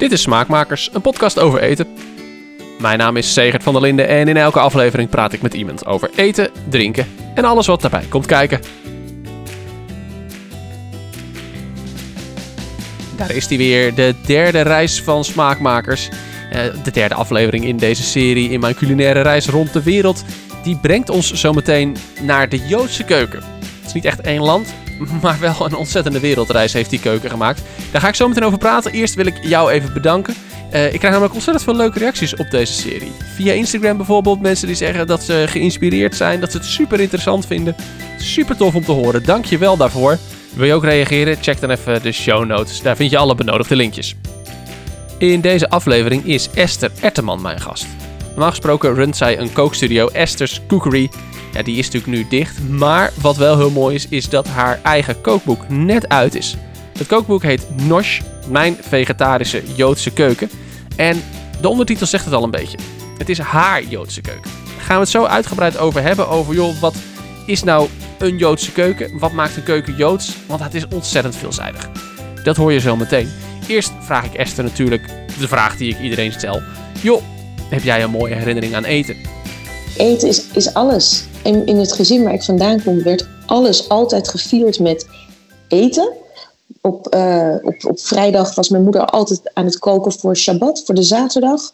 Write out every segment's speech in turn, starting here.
Dit is Smaakmakers, een podcast over eten. Mijn naam is Segert van der Linden en in elke aflevering praat ik met iemand over eten, drinken en alles wat daarbij komt kijken. Daar is hij weer, de derde reis van Smaakmakers. Eh, de derde aflevering in deze serie in mijn culinaire reis rond de wereld. Die brengt ons zometeen naar de Joodse keuken. Het is niet echt één land, maar wel een ontzettende wereldreis heeft die keuken gemaakt. Daar ga ik zo meteen over praten. Eerst wil ik jou even bedanken. Uh, ik krijg namelijk ontzettend veel leuke reacties op deze serie. Via Instagram bijvoorbeeld, mensen die zeggen dat ze geïnspireerd zijn, dat ze het super interessant vinden. Super tof om te horen. Dank je wel daarvoor. Wil je ook reageren? Check dan even de show notes. Daar vind je alle benodigde linkjes. In deze aflevering is Esther Erteman mijn gast. Normaal gesproken runt zij een kookstudio Esther's Cookery ja, die is natuurlijk nu dicht. Maar wat wel heel mooi is, is dat haar eigen kookboek net uit is. Het kookboek heet Nosh, mijn vegetarische Joodse keuken. En de ondertitel zegt het al een beetje. Het is haar Joodse keuken. Daar gaan we het zo uitgebreid over hebben. Over, joh, wat is nou een Joodse keuken? Wat maakt een keuken Joods? Want het is ontzettend veelzijdig. Dat hoor je zo meteen. Eerst vraag ik Esther natuurlijk de vraag die ik iedereen stel. Joh, heb jij een mooie herinnering aan eten? Eten is, is alles. In, in het gezin waar ik vandaan kom, werd alles altijd gevierd met eten. Op, uh, op, op vrijdag was mijn moeder altijd aan het koken voor Shabbat, voor de zaterdag.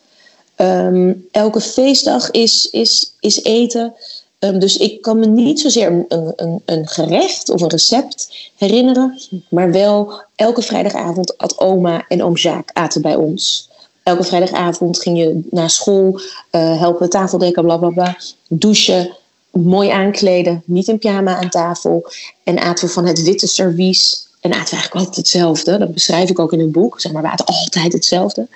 Um, elke feestdag is, is, is eten. Um, dus ik kan me niet zozeer een, een, een gerecht of een recept herinneren, maar wel elke vrijdagavond at oma en oom Jacques aten bij ons. Elke vrijdagavond ging je naar school, uh, helpen tafeldekken, bla bla bla, douchen, mooi aankleden, niet in pyjama aan tafel. En aten we van het witte servies. En aten we eigenlijk altijd hetzelfde. Dat beschrijf ik ook in het boek. Zeg maar, we aten altijd hetzelfde.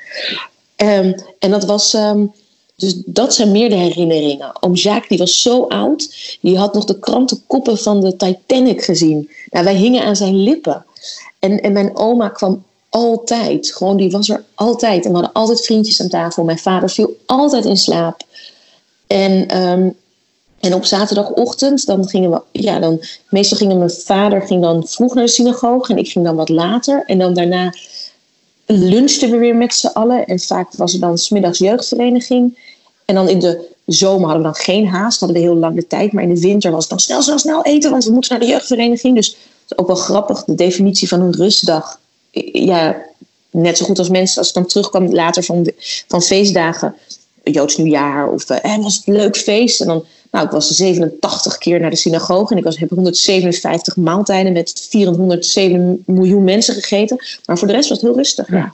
Um, en dat was... Um, dus dat zijn meer de herinneringen. Oom Jacques, die was zo oud. Die had nog de krantenkoppen van de Titanic gezien. Nou, wij hingen aan zijn lippen. En, en mijn oma kwam altijd. Gewoon, die was er altijd. En we hadden altijd vriendjes aan tafel. Mijn vader viel altijd in slaap. En um, en op zaterdagochtend, dan gingen we, ja, dan, meestal gingen mijn vader ging dan vroeg naar de synagoge en ik ging dan wat later. En dan daarna lunchten we weer met z'n allen. En vaak was er dan smiddags jeugdvereniging. En dan in de zomer hadden we dan geen haast, hadden we heel lang de tijd. Maar in de winter was het dan snel, snel, snel eten, want we moeten naar de jeugdvereniging. Dus het is ook wel grappig, de definitie van een rustdag. Ja, net zo goed als mensen, als ik dan terugkwam later van, de, van feestdagen, Joods nieuwjaar of uh, was het een leuk feest. En dan nou, ik was 87 keer naar de synagoge en ik was, heb 157 maaltijden met 407 miljoen mensen gegeten. Maar voor de rest was het heel rustig. Ja.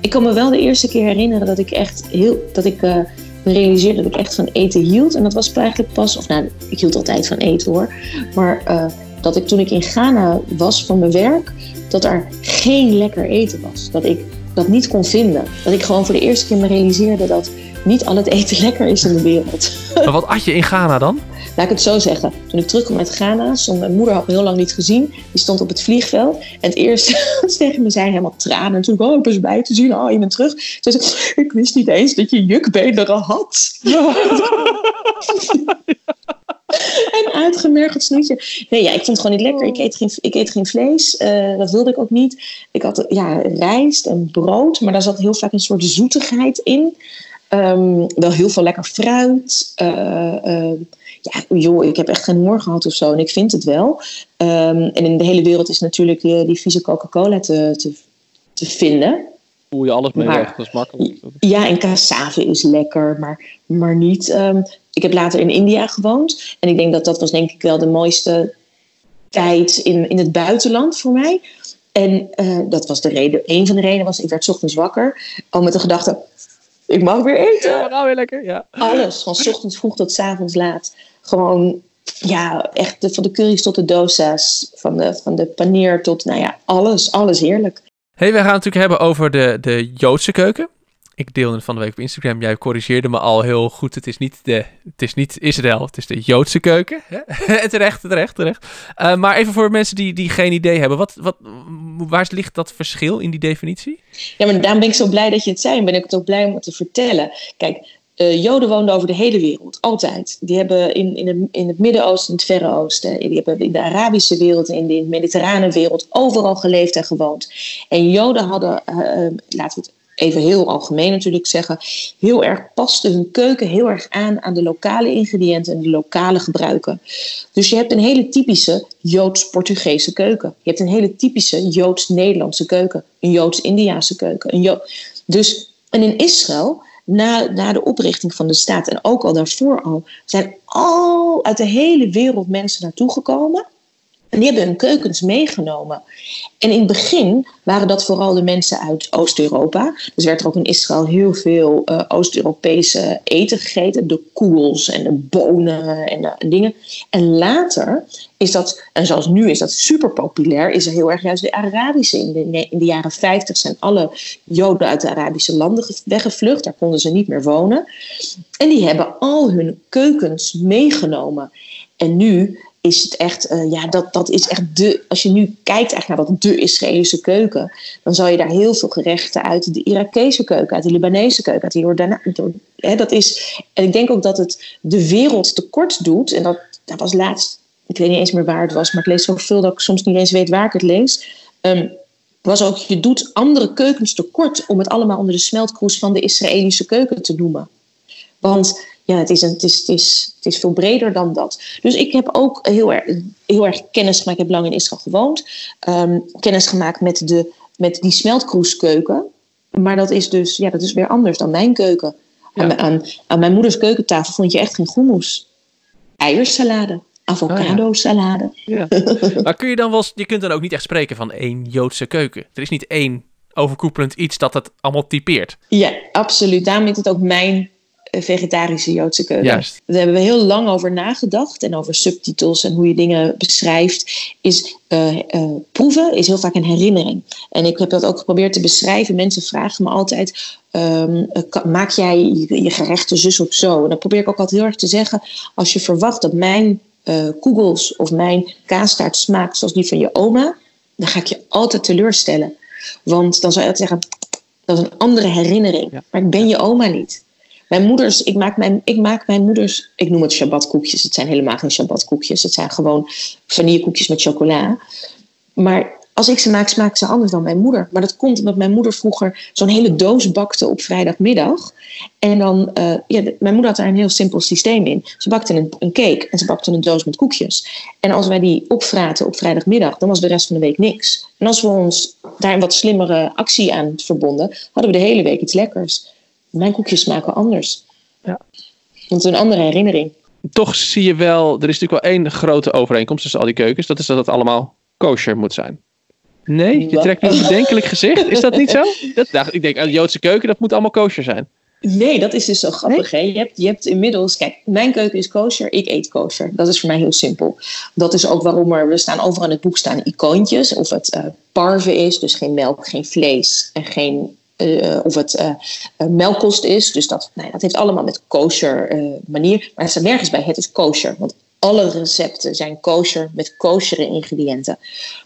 Ik kan me wel de eerste keer herinneren dat ik echt heel. dat ik uh, me realiseerde dat ik echt van eten hield. En dat was eigenlijk pas. of nou, ik hield altijd van eten hoor. Maar uh, dat ik toen ik in Ghana was van mijn werk. dat er geen lekker eten was. Dat ik dat niet kon vinden. Dat ik gewoon voor de eerste keer me realiseerde dat niet al het eten lekker is in de wereld. Maar wat at je in Ghana dan? Laat ik het zo zeggen. Toen ik terugkwam uit Ghana, stond mijn moeder had me heel lang niet gezien. Die stond op het vliegveld. En het eerste tegen me zei helemaal tranen. En toen oh, ik was bij te zien. Oh, je bent terug. Ze zei, ik wist niet eens dat je jukbeenderen had. Ja. en uitgemergeld snoetje. Nee, ja, ik vond het gewoon niet lekker. Ik eet geen, ik eet geen vlees. Uh, dat wilde ik ook niet. Ik had ja, rijst en brood. Maar daar zat heel vaak een soort zoetigheid in. Um, wel heel veel lekker fruit. Uh, uh, ja, joh, ik heb echt geen honger gehad of zo. En ik vind het wel. Um, en in de hele wereld is natuurlijk die, die vieze Coca-Cola te, te, te vinden. Je alles mee maar, weg, dat is makkelijk. Ja, en cassave is lekker, maar, maar niet... Um, ik heb later in India gewoond. En ik denk dat dat was denk ik wel de mooiste tijd in, in het buitenland voor mij. En uh, dat was de reden. Een van de redenen was, ik werd ochtends wakker. Al met de gedachte, ik mag weer eten. Ja, nou weer lekker, ja. Alles, van ochtends vroeg tot avonds laat. Gewoon, ja, echt de, van de curry's tot de dosa's. Van de, van de paneer tot, nou ja, alles, alles heerlijk. Hey, we gaan het natuurlijk hebben over de, de Joodse keuken ik deelde van de week op Instagram. Jij corrigeerde me al heel goed. Het is niet, de, het is niet Israël, het is de Joodse keuken. terecht, terecht, terecht. Uh, maar even voor mensen die, die geen idee hebben. Wat, wat, waar ligt dat verschil in die definitie? Ja, maar daarom ben ik zo blij dat je het zei. En ben ik het ook blij om het te vertellen. Kijk, Uh, Joden woonden over de hele wereld, altijd. Die hebben in, in, het, in het Midden-Oosten, in het Verre Oosten, die hebben in de Arabische wereld, in de mediterrane wereld, overal geleefd en gewoond. En Joden hadden, uh, laten we het even heel algemeen natuurlijk zeggen, heel erg paste hun keuken heel erg aan aan de lokale ingrediënten en de lokale gebruiken. Dus je hebt een hele typische Joods-Portugese keuken. Je hebt een hele typische Joods-Nederlandse keuken, een Joods-Indiaanse keuken. Een jo dus, en in Israël na, na de oprichting van de staat en ook al daarvoor al, zijn al uit de hele wereld mensen naartoe gekomen. En die hebben hun keukens meegenomen. En in het begin waren dat vooral de mensen uit Oost-Europa. Dus werd er ook in Israël heel veel uh, Oost-Europese eten gegeten. De koels en de bonen en, de, dingen. En later is dat, en zoals nu is dat super populair, is er heel erg juist de Arabische. In de, in de jaren 50 zijn alle Joden uit de Arabische landen weggevlucht. Daar konden ze niet meer wonen. En die hebben al hun keukens meegenomen. En nu is het echt, uh, ja, dat, dat is echt de. Als je nu kijkt echt naar wat de Israëlische keuken, dan zal je daar heel veel gerechten uit de Irakese keuken, uit de Libanese keuken, uit de Jordaan. Dat is, en ik denk ook dat het de wereld tekort doet. En dat, dat was laatst, ik weet niet eens meer waar het was, maar ik lees zoveel dat ik soms niet eens weet waar ik het lees. Um, was ook, je doet andere keukens tekort om het allemaal onder de smeltkroes van de Israëlische keuken te noemen. Want ja, het is, een, het, is, het, is, het is veel breder dan dat. Dus ik heb ook heel erg, heel erg kennis gemaakt. Ik heb lang in Israël gewoond. Um, kennis gemaakt met, de, met die smeltkroeskeuken. Maar dat is dus ja, dat is weer anders dan mijn keuken. Aan, aan, aan, mijn moeders keukentafel vond je echt geen hummus. Eiersalade, avocado salade. ja. maar kun je dan wel, je kunt dan ook niet echt spreken van één Joodse keuken. Er is niet één overkoepelend iets dat het allemaal typeert. Ja, absoluut. Daarom is het ook mijn vegetarische Joodse keuken. Juist. Daar hebben we heel lang over nagedacht en over subtitels en hoe je dingen beschrijft. Is uh, uh, proeven is heel vaak een herinnering. En ik heb dat ook geprobeerd te beschrijven. Mensen vragen me altijd: um, maak jij je, je gerechten zus of zo? En dan probeer ik ook altijd heel erg te zeggen: als je verwacht dat mijn uh, koegels of mijn kaastaart smaakt zoals die van je oma, dan ga ik je altijd teleurstellen. Want dan zou je altijd zeggen: dat is een andere herinnering. Maar ik ben je oma niet. Mijn moeders, ik maak mijn, ik maak mijn moeders, ik noem het Shabbatkoekjes. Het zijn helemaal geen Shabbatkoekjes. Het zijn gewoon vanillekoekjes met chocola. Maar als ik ze maak, smaken ze anders dan mijn moeder. Maar dat komt omdat mijn moeder vroeger zo'n hele doos bakte op vrijdagmiddag. En dan, uh, ja, mijn moeder had daar een heel simpel systeem in. Ze bakte een, een cake en ze bakte een doos met koekjes. En als wij die opvraten op vrijdagmiddag, dan was de rest van de week niks. En als we ons daar een wat slimmere actie aan verbonden, hadden we de hele week iets lekkers mijn koekjes smaken anders. Ja. Want een andere herinnering. Toch zie je wel, er is natuurlijk wel één grote overeenkomst tussen al die keukens. Dat is dat het allemaal kosher moet zijn. Nee, je trekt een bedenkelijk gezicht. Is dat niet zo? Dat, nou, ik denk, een Joodse keuken, dat moet allemaal kosher zijn. Nee, dat is dus zo grappig. Hè? Je, hebt, je hebt inmiddels, kijk, mijn keuken is kosher, ik eet kosher. Dat is voor mij heel simpel. Dat is ook waarom er, we staan overal in het boek staan icoontjes. Of het uh, parve is, dus geen melk, geen vlees en geen uh, of het uh, melkkost is. Dus dat, nou, dat heeft allemaal met kosher manier. Maar het staat nergens bij, het is kosher. Want alle recepten zijn kosher met kosheren ingrediënten.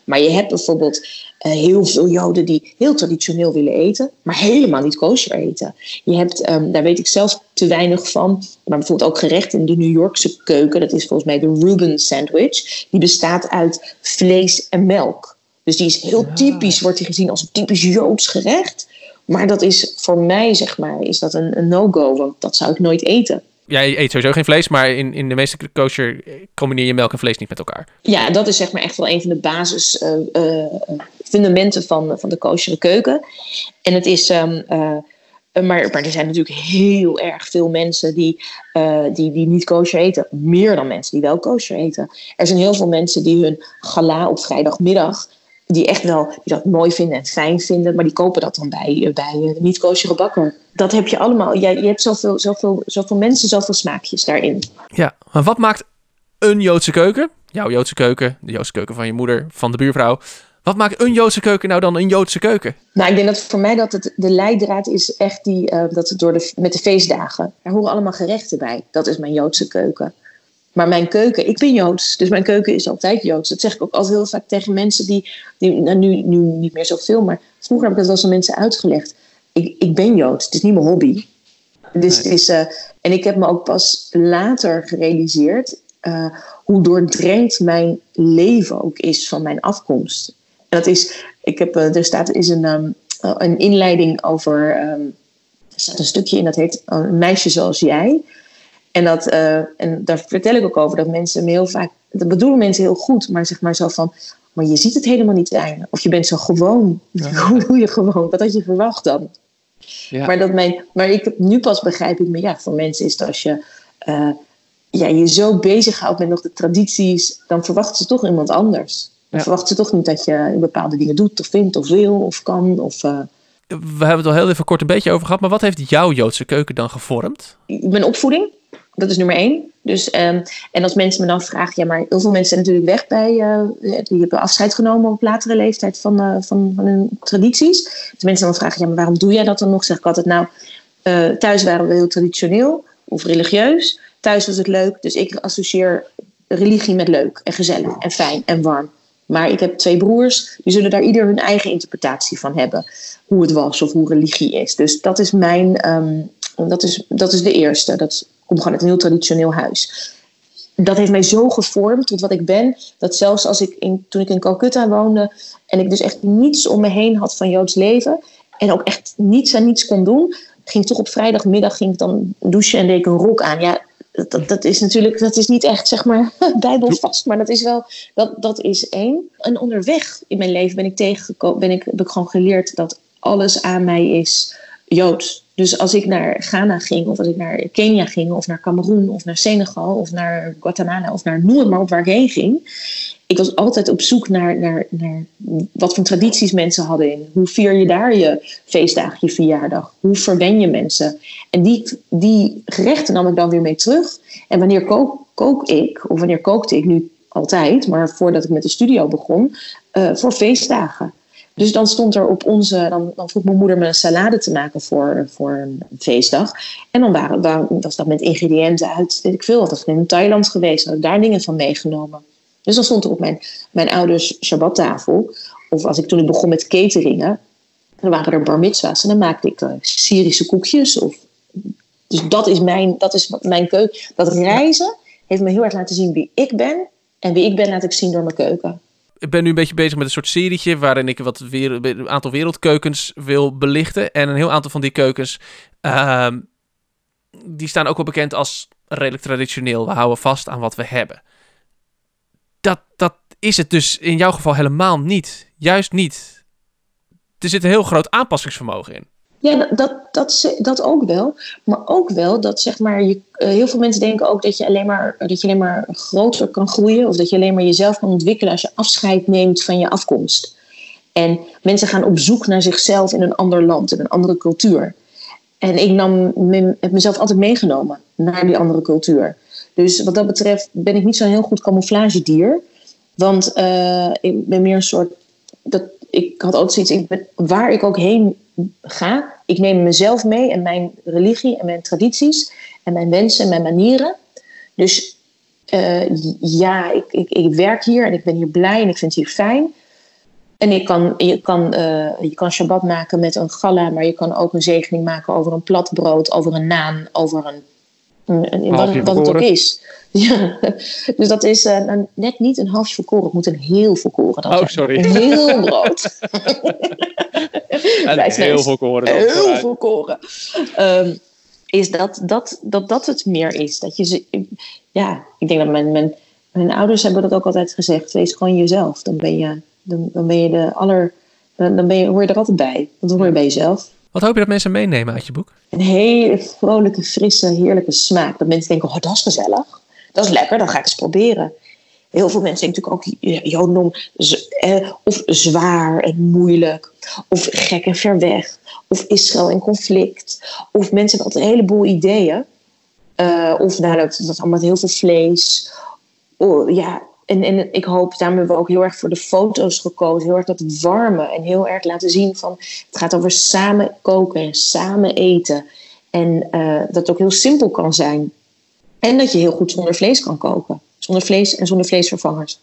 Maar je hebt bijvoorbeeld heel veel Joden die heel traditioneel willen eten, maar helemaal niet kosher eten. Je hebt, um, daar weet ik zelf te weinig van, maar bijvoorbeeld ook gerecht in de New Yorkse keuken, dat is volgens mij de Reuben sandwich, die bestaat uit vlees en melk. Dus die is heel typisch, wordt die gezien als een typisch Joods gerecht. Maar dat is voor mij, zeg maar, is dat een, een no-go, want dat zou ik nooit eten. Jij eet sowieso geen vlees, maar in, in de meeste kosher combineer je melk en vlees niet met elkaar. Ja, dat is zeg maar echt wel een van de basis uh, uh, fundamenten van, van de kosher keuken. En het is... Um, maar, maar er zijn natuurlijk heel erg veel mensen die, uh, die, die niet kosher eten. Meer dan mensen die wel kosher eten. Er zijn heel veel mensen die hun gala op vrijdagmiddag die echt wel die dat mooi vinden en fijn vinden, maar die kopen dat dan bij, eh, bij de niet-koosjere bakker. Dat heb je allemaal. Je, je hebt zoveel, zoveel, zoveel mensen, zoveel smaakjes daarin. Ja, maar wat maakt een Joodse keuken, jouw Joodse keuken, de Joodse keuken van je moeder, van de buurvrouw, wat maakt een Joodse keuken nou dan een Joodse keuken? Nou, ik denk dat voor mij dat het de leidraad is echt die, uh, dat het door de, met de feestdagen. Er horen allemaal gerechten bij. Dat is mijn Joodse keuken. Maar mijn keuken, ik ben Joods, dus mijn keuken is altijd Joods. Dat zeg ik ook altijd heel vaak tegen mensen die, die nou, nu, nu niet meer zoveel, maar vroeger heb ik dat wel eens aan mensen uitgelegd. Ik, ik ben Joods, het is niet mijn hobby. Dus het is, uh, en ik heb me ook pas later gerealiseerd uh, hoe doordrenkt mijn leven ook is van mijn afkomst. En dat is, ik heb, uh, er staat is een, um, een inleiding over, um, er staat een stukje in dat heet Een meisje zoals jij. En, dat, en daar vertel ik ook over dat mensen me heel vaak, dat bedoelen mensen heel goed, maar zeg maar zo van, maar je ziet het helemaal niet zijn. Of je bent zo gewoon. Ja. Hoe doe je gewoon? Wat had je verwacht dan? Ja. Maar, dat mijn, maar ik, nu pas begrijp ik me, ja, voor mensen is het als je uh, ja, je zo bezighoudt met nog de tradities, dan verwachten ze toch iemand anders. Dan ja. verwachten ze toch niet dat je bepaalde dingen doet, of vindt, of wil, of kan. Of, uh... We hebben het al heel even kort een beetje over gehad, maar wat heeft jouw Joodse keuken dan gevormd? Mijn opvoeding, dat is nummer één. Dus, um, en als mensen me dan vragen, ja, maar heel veel mensen zijn natuurlijk weg bij, uh, die hebben afscheid genomen op latere leeftijd van, uh, van, van hun tradities. Dus mensen dan vragen, ja, maar waarom doe jij dat dan nog? Zeg ik altijd, nou, uh, thuis waren we heel traditioneel of religieus. Thuis was het leuk, dus ik associeer religie met leuk en gezellig en fijn en warm. Maar ik heb twee broers, die zullen daar ieder hun eigen interpretatie van hebben. Hoe het was of hoe religie is. Dus dat is mijn, um, dat, is, dat is de eerste. Dat kom gewoon uit een heel traditioneel huis. Dat heeft mij zo gevormd tot wat ik ben, dat zelfs als ik in, toen ik in Calcutta woonde en ik dus echt niets om me heen had van Joods leven en ook echt niets en niets kon doen, ging toch op vrijdagmiddag ging ik dan douchen en deed ik een rok aan. Ja, dat, dat is natuurlijk, dat is niet echt zeg maar bijbelvast, maar dat is wel, dat, dat is één. En onderweg in mijn leven ben ik tegengekomen, ben ik, heb ik gewoon geleerd dat alles aan mij is Joods. Dus als ik naar Ghana ging, of als ik naar Kenia ging, of naar Cameroen, of naar Senegal, of naar Guatemala, of naar noem maar waar ik heen ging. Ik was altijd op zoek naar, naar, naar wat voor tradities mensen hadden in. Hoe vier je daar je feestdagen, je verjaardag? Hoe verwen je mensen? En die, die gerechten nam ik dan weer mee terug. En wanneer kook, kook ik, of wanneer kookte ik nu altijd, maar voordat ik met de studio begon, uh, voor feestdagen. Dus dan stond er op onze, dan, dan vroeg mijn moeder me een salade te maken voor, voor een feestdag. En dan waren, waren, was dat met ingrediënten uit, weet ik veel, dat in Thailand geweest, had daar dingen van meegenomen. Dus dan stond er op mijn, mijn ouders Shabbattafel, of als ik toen ik begon met cateringen, dan waren er bar mitzwa's en dan maakte ik uh, Syrische koekjes. Of, dus dat is, mijn, dat is mijn keuken. Dat reizen heeft me heel erg laten zien wie ik ben. En wie ik ben laat ik zien door mijn keuken ik ben nu een beetje bezig met een soort serietje waarin ik wat een aantal wereldkeukens wil belichten. En een heel aantal van die keukens, uh, die staan ook wel bekend als redelijk traditioneel. We houden vast aan wat we hebben. Dat, dat is het dus in jouw geval helemaal niet. Juist niet. Er zit een heel groot aanpassingsvermogen in. Ja, dat, dat, dat ook wel. Maar ook wel dat zeg maar, je, uh, heel veel mensen denken ook dat je, alleen maar, dat je alleen maar groter kan groeien. Of dat je alleen maar jezelf kan ontwikkelen als je afscheid neemt van je afkomst. En mensen gaan op zoek naar zichzelf in een ander land, in een andere cultuur. En ik nam, heb mezelf altijd meegenomen naar die andere cultuur. Dus wat dat betreft ben ik niet zo'n heel goed camouflagedier. Want uh, ik ben meer een soort. Dat, ik had altijd zoiets, ik waar ik ook heen ga. Ik neem mezelf mee en mijn religie en mijn tradities en mijn wensen en mijn manieren. Dus uh, ja, ik, ik, ik werk hier en ik ben hier blij en ik vind het hier fijn. En ik kan, je, kan, uh, je kan Shabbat maken met een gala, maar je kan ook een zegening maken over een plat brood, over een naan, over een. een, een wat, wat het ook is. Ja, dus dat is uh, net niet een halfje volkoren. Het moet een heel volkoren dan Oh, sorry. Een heel brood. en heel volkoren dan. Heel volkoren. Um, is dat, dat, dat dat het meer is. Dat je ze, ja, ik denk dat mijn, mijn, mijn ouders hebben dat ook altijd gezegd. Wees gewoon jezelf. Dan ben je, dan, dan ben je de aller... Dan ben je, hoor je er altijd bij. Want dan hoor je bij jezelf. Wat hoop je dat mensen meenemen uit je boek? Een hele vrolijke, frisse, heerlijke smaak. Dat mensen denken, oh, dat is gezellig. Dat is lekker, dan ga ik eens proberen. Heel veel mensen denken natuurlijk ook Jodendom eh, of zwaar en moeilijk, of gek en ver weg, of Israël in conflict, of mensen hebben altijd een heleboel ideeën. Uh, of nou, dat, dat allemaal heel veel vlees. Oh, ja, en, en ik hoop, daarom hebben we ook heel erg voor de foto's gekozen. Heel erg dat warme en heel erg laten zien van... Het gaat over samen koken en samen eten. En uh, dat het ook heel simpel kan zijn. En dat je heel goed zonder vlees kan koken. Zonder vlees en zonder vleesvervangers.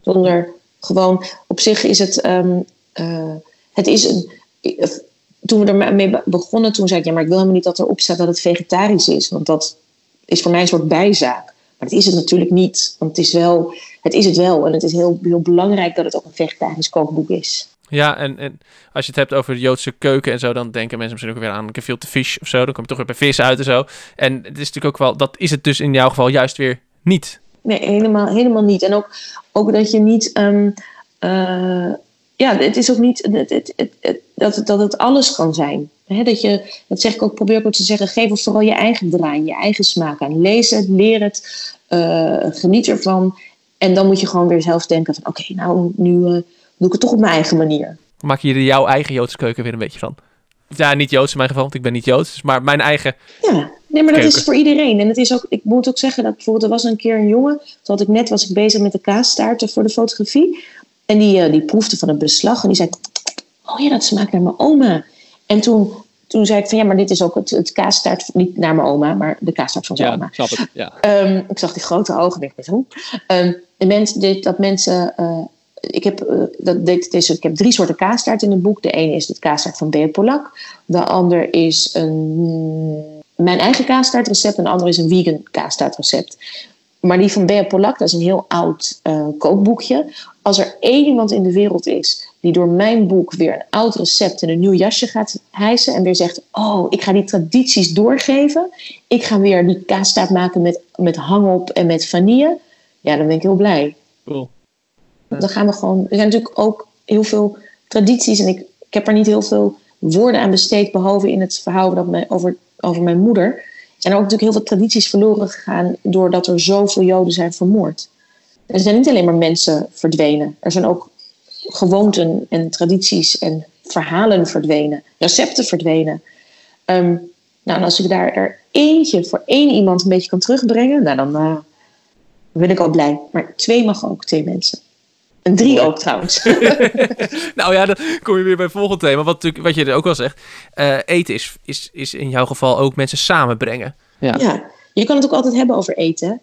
Zonder gewoon, op zich is het, um, uh, het is een, toen we ermee begonnen, toen zei ik, ja, maar ik wil helemaal niet dat erop staat dat het vegetarisch is. Want dat is voor mij een soort bijzaak. Maar dat is het natuurlijk niet. Want het is, wel, het is het wel. En het is heel, heel belangrijk dat het ook een vegetarisch kookboek is. Ja, en, en als je het hebt over de Joodse keuken en zo, dan denken mensen misschien ook weer aan gefilte vis of zo. Dan kom je toch weer bij vis uit en zo. En het is natuurlijk ook wel, dat is het dus in jouw geval juist weer niet. Nee, helemaal, helemaal niet. En ook, ook dat je niet. Um, ja, het is ook niet het, het, het, dat, dat het alles kan zijn. dat, je, dat zeg ik ook, probeer ook te zeggen, geef vooral je eigen draai, je eigen smaak aan. Lees het, leer het, uh, geniet ervan. En dan moet je gewoon weer zelf denken van, oké, nou, nu uh, doe ik het toch op mijn eigen manier. Maak je er jouw eigen Joodse keuken weer een beetje van? Ja, niet Joods in mijn geval, want ik ben niet Joods, maar mijn eigen. Ja, nee, maar dat is voor iedereen. En het is ook, ik moet ook zeggen dat bijvoorbeeld, er was een keer een jongen, toen had ik net was ik bezig met de kaastaarten voor de fotografie. En die, uh, die proefde van het beslag en die zei: Oh ja, dat smaakt naar mijn oma. En toen, toen zei ik van ja, maar dit is ook het, het kaastaart, niet naar mijn oma, maar de kaastaart van zijn ja, oma. Snap het, ja. Um, ik zag die grote ogen en ik dacht, hoe? Um, de mens, dit, dat mensen. Uh, ik, heb, uh, dat, dit, deze, ik heb drie soorten kaastaart in het boek. De ene is het kaastaart van Bea Polak. De ander is een, mijn eigen kaastaartrecept. En de andere is een vegan kaastaartrecept. Maar die van Bea Polak, dat is een heel oud uh, kookboekje. Als er één iemand in de wereld is die door mijn boek weer een oud recept in een nieuw jasje gaat hijsen en weer zegt: Oh, ik ga die tradities doorgeven. Ik ga weer die kaastaart maken met, met hangop en met vanille. Ja, dan ben ik heel blij. Dan gaan we gewoon. Er zijn natuurlijk ook heel veel tradities en ik, ik heb er niet heel veel woorden aan besteed, behalve in het verhaal dat me, over, over mijn moeder zijn er ook natuurlijk heel veel tradities verloren gegaan doordat er zoveel Joden zijn vermoord. Er zijn niet alleen maar mensen verdwenen, er zijn ook gewoonten en tradities en verhalen verdwenen, recepten verdwenen. Um, nou, en als ik daar er eentje voor één iemand een beetje kan terugbrengen, nou, dan uh, ben ik al blij. Maar twee mag ook, twee mensen. En drie ook trouwens. nou ja, dan kom je weer bij het volgende thema. Wat, wat je er ook al zegt. Uh, eten is, is, is in jouw geval ook mensen samenbrengen. Ja. ja, je kan het ook altijd hebben over eten.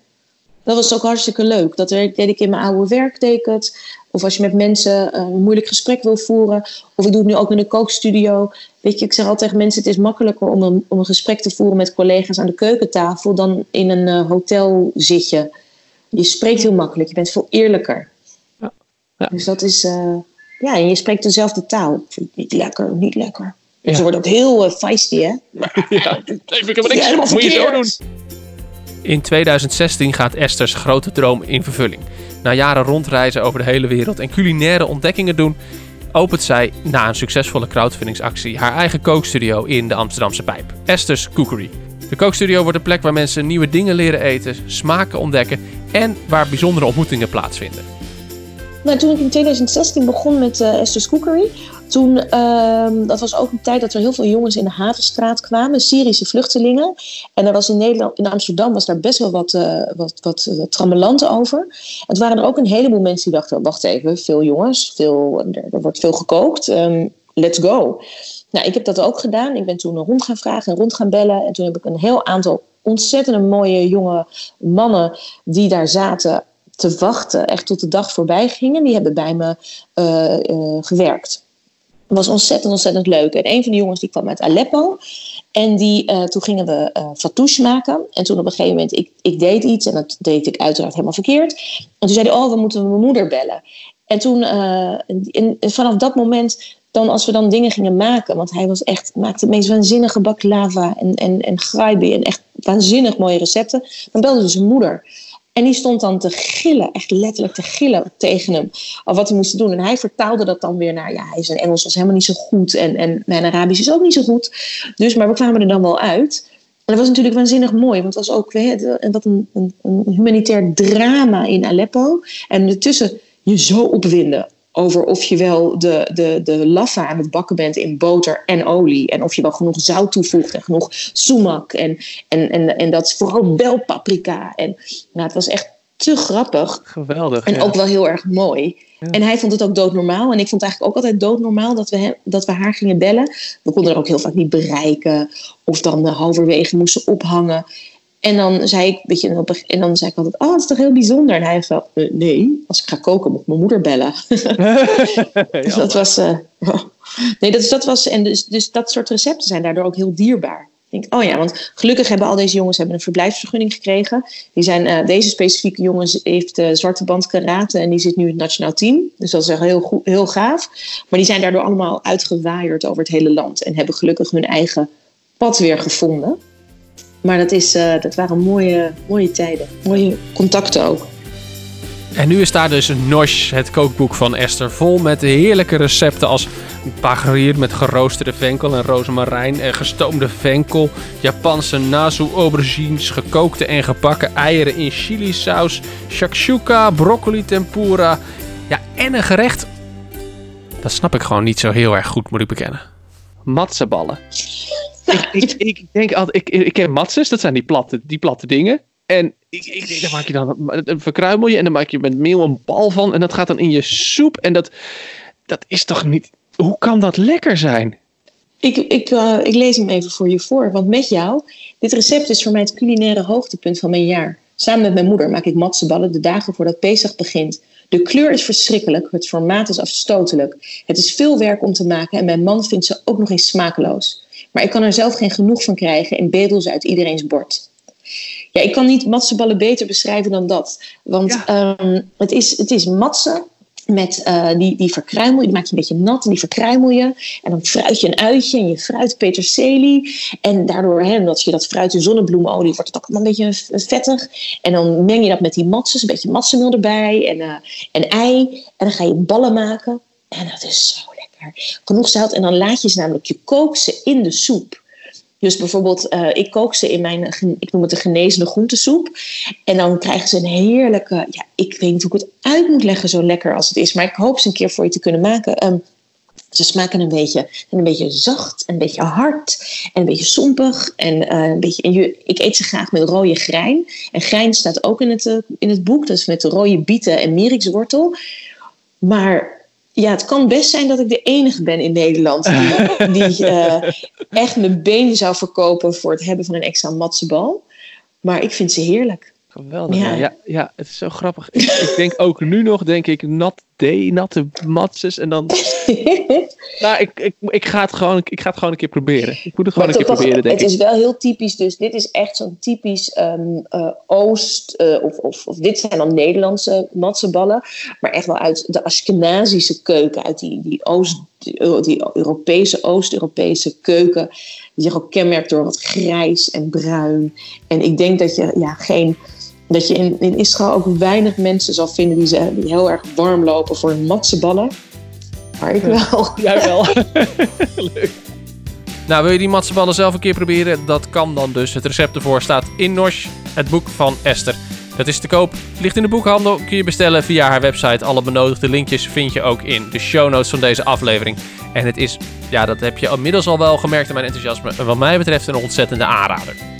Dat was ook hartstikke leuk. Dat deed ik in mijn oude werk, deed het. Of als je met mensen uh, een moeilijk gesprek wil voeren. Of ik doe het nu ook in de kookstudio. Weet je, ik zeg altijd tegen mensen: het is makkelijker om een, om een gesprek te voeren met collega's aan de keukentafel dan in een uh, hotel zitje. Je spreekt heel makkelijk, je bent veel eerlijker. Ja. Dus dat is, uh, ja, en je spreekt dezelfde taal. Niet lekker, niet lekker. Ja. Ze worden ook heel uh, feisty, hè? ja, even ik niks. Moet je zo doen. In 2016 gaat Esther's grote droom in vervulling. Na jaren rondreizen over de hele wereld en culinaire ontdekkingen doen, opent zij na een succesvolle crowdfundingsactie haar eigen kookstudio in de Amsterdamse Pijp. Esther's Cookery. De kookstudio wordt een plek waar mensen nieuwe dingen leren eten, smaken ontdekken en waar bijzondere ontmoetingen plaatsvinden. Nou, toen ik in 2016 begon met uh, Esther's Cookery, toen, uh, dat was ook een tijd dat er heel veel jongens in de Havenstraat kwamen, Syrische vluchtelingen. En er was in Nederland, in Amsterdam was daar best wel wat, uh, wat, wat trammelant over. Toen waren er ook een heleboel mensen die dachten, wacht even, veel jongens, veel, er, wordt veel gekookt, um, let's go. Nou, ik heb dat ook gedaan. Ik ben toen rond gaan vragen en rond gaan bellen. En toen heb ik een heel aantal ontzettend mooie jonge mannen die daar zaten te wachten, echt tot de dag voorbij gingen. Die hebben bij me uh, uh, gewerkt. Het was ontzettend, ontzettend leuk. En een van de jongens die kwam uit Aleppo. En die, uh, toen gingen we uh, fatouche maken. En toen op een gegeven moment, ik, ik deed iets. En dat deed ik uiteraard helemaal verkeerd. En toen zei hij, oh, we moeten mijn moeder bellen. En toen, vanaf dat moment, dan als we dan dingen gingen maken. Want hij was echt, maakte het meest waanzinnige baklava en, en, en. En echt waanzinnig mooie recepten. Dan belde ze zijn moeder. En die stond dan te gillen, echt letterlijk te gillen tegen hem. Of wat hij moest doen. En hij vertaalde dat dan weer naar, ja, hij zijn Engels was helemaal niet zo goed. En, en mijn Arabisch is ook niet zo goed. Dus, maar we kwamen er dan wel uit. En dat was natuurlijk waanzinnig mooi. Want het was ook weet, wat een, een, een humanitair drama in Aleppo. En ertussen je zo opwinden over of je wel de, de, de laffa aan het bakken bent in boter en olie. En of je wel genoeg zout toevoegt en genoeg sumac. En, en, en, en dat is vooral wel paprika. En nou, het was echt te grappig. Geweldig. En ja. ook wel heel erg mooi. Ja. En hij vond het ook doodnormaal. En ik vond het eigenlijk ook altijd doodnormaal dat we, hem, dat we haar gingen bellen. We konden er ook heel vaak niet bereiken. Of dan halverwege moesten ophangen. En dan zei ik, weet je, en dan zei ik altijd, oh, dat is toch heel bijzonder. En hij zei, uh, nee, als ik ga koken moet mijn moeder bellen. dus dat was, uh, nee, dat, dat was, en dus, dus dat soort recepten zijn daardoor ook heel dierbaar. Ik denk, oh ja, want gelukkig hebben al deze jongens hebben een verblijfsvergunning gekregen. Die zijn, uh, deze specifieke jongens heeft uh, zwarte band karate en die zit nu in het nationaal team. Dus dat is echt heel, goed, heel gaaf. Maar die zijn daardoor allemaal uitgewaaierd over het hele land en hebben gelukkig hun eigen pad weer gevonden. Maar dat, is, uh, dat waren mooie, mooie tijden. Mooie contacten ook. En nu is daar dus Nosh, het kookboek van Esther, vol met heerlijke recepten als pagarier met geroosterde venkel en rozemarijn en gestoomde venkel, Japanse nazu aubergines, gekookte en gebakken eieren in chili saus, shakshuka, broccoli tempura. Ja, en een gerecht. Dat snap ik gewoon niet zo heel erg goed, moet ik bekennen. Matzeballen. Ik, ik, denk altijd, ik, ik ken matzes, dat zijn die platte, die platte dingen. En ik, ik daar maak je dan, een verkruimel je en dan maak je met meel een bal van. En dat gaat dan in je soep. En dat, dat is toch niet, hoe kan dat lekker zijn? Ik, ik, uh, ik lees hem even voor je voor. Want met jou, dit recept is voor mij het culinaire hoogtepunt van mijn jaar. Samen met mijn moeder maak ik matseballen de dagen voordat Pesach begint. De kleur is verschrikkelijk, het formaat is afstotelijk. Het is veel werk om te maken en mijn man vindt ze ook nog eens smakeloos. Maar ik kan er zelf geen genoeg van krijgen en bedel ze uit iedereen's bord. Ja, ik kan niet matseballen beter beschrijven dan dat. Want ja. um, het, is, het is matsen met uh, die, die verkruimel je, die maak je een beetje nat en die verkruimel je. En dan fruit je een uitje en je fruit peterselie. En daardoor, hè, als je dat fruit in zonnebloemolie, wordt het ook allemaal een beetje vettig. En dan meng je dat met die matses, een beetje matsenmeel erbij en, uh, en ei. En dan ga je ballen maken. En dat is zo lekker. Genoeg zout. En dan laat je ze namelijk, je kookt ze in de soep. Dus bijvoorbeeld, uh, ik kook ze in mijn, ik noem het de genezende groentesoep. En dan krijgen ze een heerlijke, ja, ik weet niet hoe ik het uit moet leggen zo lekker als het is. Maar ik hoop ze een keer voor je te kunnen maken. Um, ze smaken een beetje, een beetje zacht, een beetje hard en een beetje sompig. En, uh, een beetje, en je, ik eet ze graag met rode grijn. En grijn staat ook in het, in het boek, dus met rode bieten en mierikswortel. Maar ja, het kan best zijn dat ik de enige ben in Nederland die, die uh, echt mijn benen zou verkopen voor het hebben van een extra matzebal. Maar ik vind ze heerlijk. Geweldig. Ja. ja, ja, het is zo grappig. Ik, ik, denk ook nu nog, denk ik, nat D, natte matses. En dan. nou, ik, ik, ik, ga het gewoon, ik ga het gewoon een keer proberen. Ik moet het gewoon maar een keer proberen, denk Het is wel heel typisch, dus dit is echt zo'n typisch um, uh, Oost. Uh, of, of, of, dit zijn dan Nederlandse matseballen. Maar echt wel uit de Ashkenazische keuken, uit die, die Oost. Die, die Europese, Oost-Europese keuken. Die zich ook kenmerkt door wat grijs en bruin. En ik denk dat je ja, geen dat je in, in Israël ook weinig mensen zal vinden die, ze, die heel erg warm lopen voor hun matseballen. Maar ik wel. Jij wel. Leuk. Nou, wil je die matseballen zelf een keer proberen? Dat kan dan dus. Het recept ervoor staat in Nosh, het boek van Esther. Dat is te koop, ligt in de boekhandel, kun je bestellen via haar website. Alle benodigde linkjes vind je ook in de show notes van deze aflevering. En het is, ja, dat heb je inmiddels al wel gemerkt in mijn enthousiasme. Wat mij betreft een ontzettende aanrader.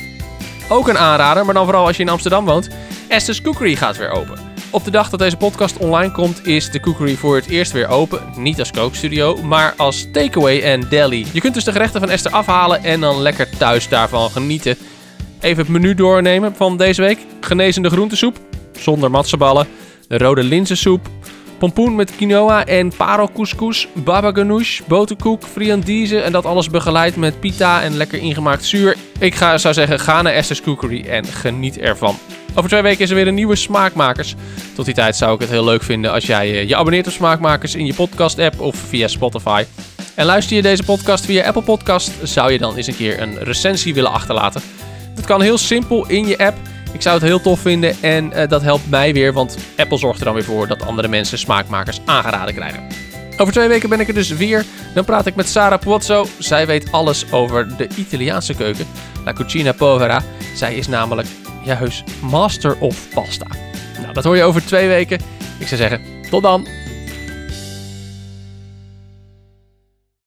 Ook een aanrader, maar dan vooral als je in Amsterdam woont. Esther's Cookery gaat weer open. Op de dag dat deze podcast online komt, is de Cookery voor het eerst weer open. Niet als kookstudio, maar als takeaway en deli. Je kunt dus de gerechten van Esther afhalen en dan lekker thuis daarvan genieten. Even het menu doornemen van deze week. Genezende groentesoep, zonder matseballen. De rode linzensoep, pompoen met quinoa en paro couscous, baba ganoush, boterkoek, friandise en dat alles begeleid met pita en lekker ingemaakt zuur. Ik ga, zou zeggen, ga naar Esther's Cookery en geniet ervan. Over twee weken is er weer een nieuwe Smaakmakers. Tot die tijd zou ik het heel leuk vinden als jij eh, je abonneert op Smaakmakers in je podcast-app of via Spotify. En luister je deze podcast via Apple Podcast, zou je dan eens een keer een recensie willen achterlaten. Dat kan heel simpel in je app. Ik zou het heel tof vinden en uh, dat helpt mij weer, want Apple zorgt er dan weer voor dat andere mensen smaakmakers aangeraden krijgen. Over twee weken ben ik er dus weer. Dan praat ik met Sarah Puozzo. Zij weet alles over de Italiaanse keuken. La Cucina Povera. Zij is namelijk juist master of pasta. Nou, dat hoor je over twee weken. Ik zou zeggen, tot dan!